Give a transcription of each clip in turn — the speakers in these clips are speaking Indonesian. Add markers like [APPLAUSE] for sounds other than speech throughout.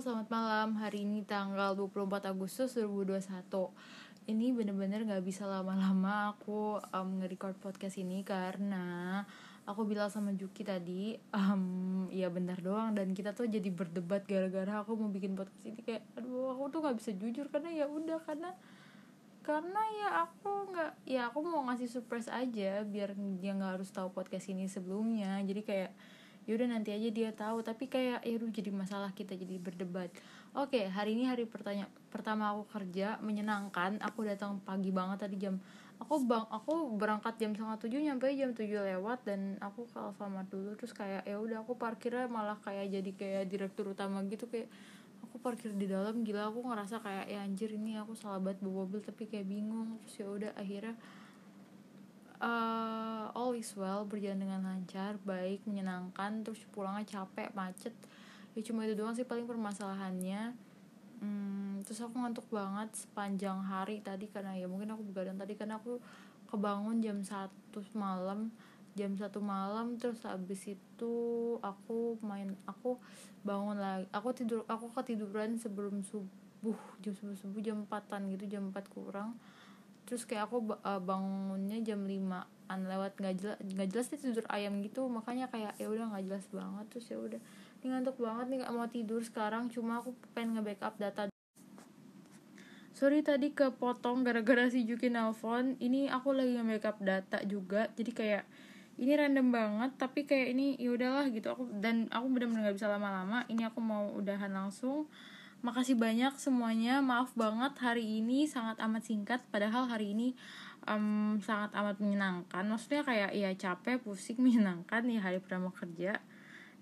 selamat malam. Hari ini tanggal 24 Agustus 2021. Ini bener-bener gak bisa lama-lama aku um, nge-record podcast ini karena aku bilang sama Juki tadi, um, ya bentar doang dan kita tuh jadi berdebat gara-gara aku mau bikin podcast ini kayak, aduh aku tuh gak bisa jujur karena ya udah karena karena ya aku nggak ya aku mau ngasih surprise aja biar dia nggak harus tahu podcast ini sebelumnya jadi kayak yaudah nanti aja dia tahu. Tapi kayak ya udah jadi masalah kita jadi berdebat. Oke hari ini hari pertanya pertama aku kerja menyenangkan. Aku datang pagi banget tadi jam aku bang aku berangkat jam setengah tujuh nyampe jam tujuh lewat dan aku ke Alfamart dulu. Terus kayak ya udah aku parkirnya malah kayak jadi kayak direktur utama gitu. Kayak aku parkir di dalam gila. Aku ngerasa kayak ya anjir ini aku salah banget bawa mobil tapi kayak bingung. Terus ya udah akhirnya uh, all is well berjalan dengan lancar baik menyenangkan terus pulangnya capek macet. Ya cuma itu doang sih paling permasalahannya. Hmm, terus aku ngantuk banget sepanjang hari tadi karena ya mungkin aku begadang tadi karena aku kebangun jam satu malam jam satu malam terus habis itu aku main aku bangun lagi aku tidur aku ketiduran sebelum subuh jam subuh subuh jam empatan gitu jam empat kurang terus kayak aku bangunnya jam limaan lewat nggak jelas nggak jelas sih tidur ayam gitu. Makanya kayak ya udah nggak jelas banget. Terus ya udah. Ini ngantuk banget nih gak mau tidur sekarang. Cuma aku pengen nge-backup data sorry tadi kepotong gara-gara si Juki nelfon. Ini aku lagi nge-backup data juga. Jadi kayak ini random banget tapi kayak ini ya udahlah gitu. Aku dan aku benar-benar nggak bisa lama-lama. Ini aku mau udahan langsung makasih banyak semuanya. Maaf banget hari ini sangat amat singkat padahal hari ini um, sangat amat menyenangkan. Maksudnya kayak ya capek pusing [LAUGHS] menyenangkan ya hari pertama kerja.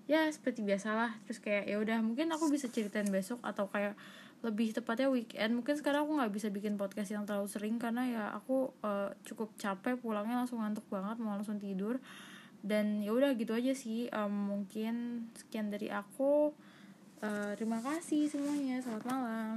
Ya seperti biasalah. Terus kayak ya udah mungkin aku bisa ceritain besok atau kayak lebih tepatnya weekend. Mungkin sekarang aku nggak bisa bikin podcast yang terlalu sering karena ya aku uh, cukup capek pulangnya langsung ngantuk banget mau langsung tidur. Dan ya udah gitu aja sih. Um, mungkin sekian dari aku uh, terima kasih semuanya. Selamat malam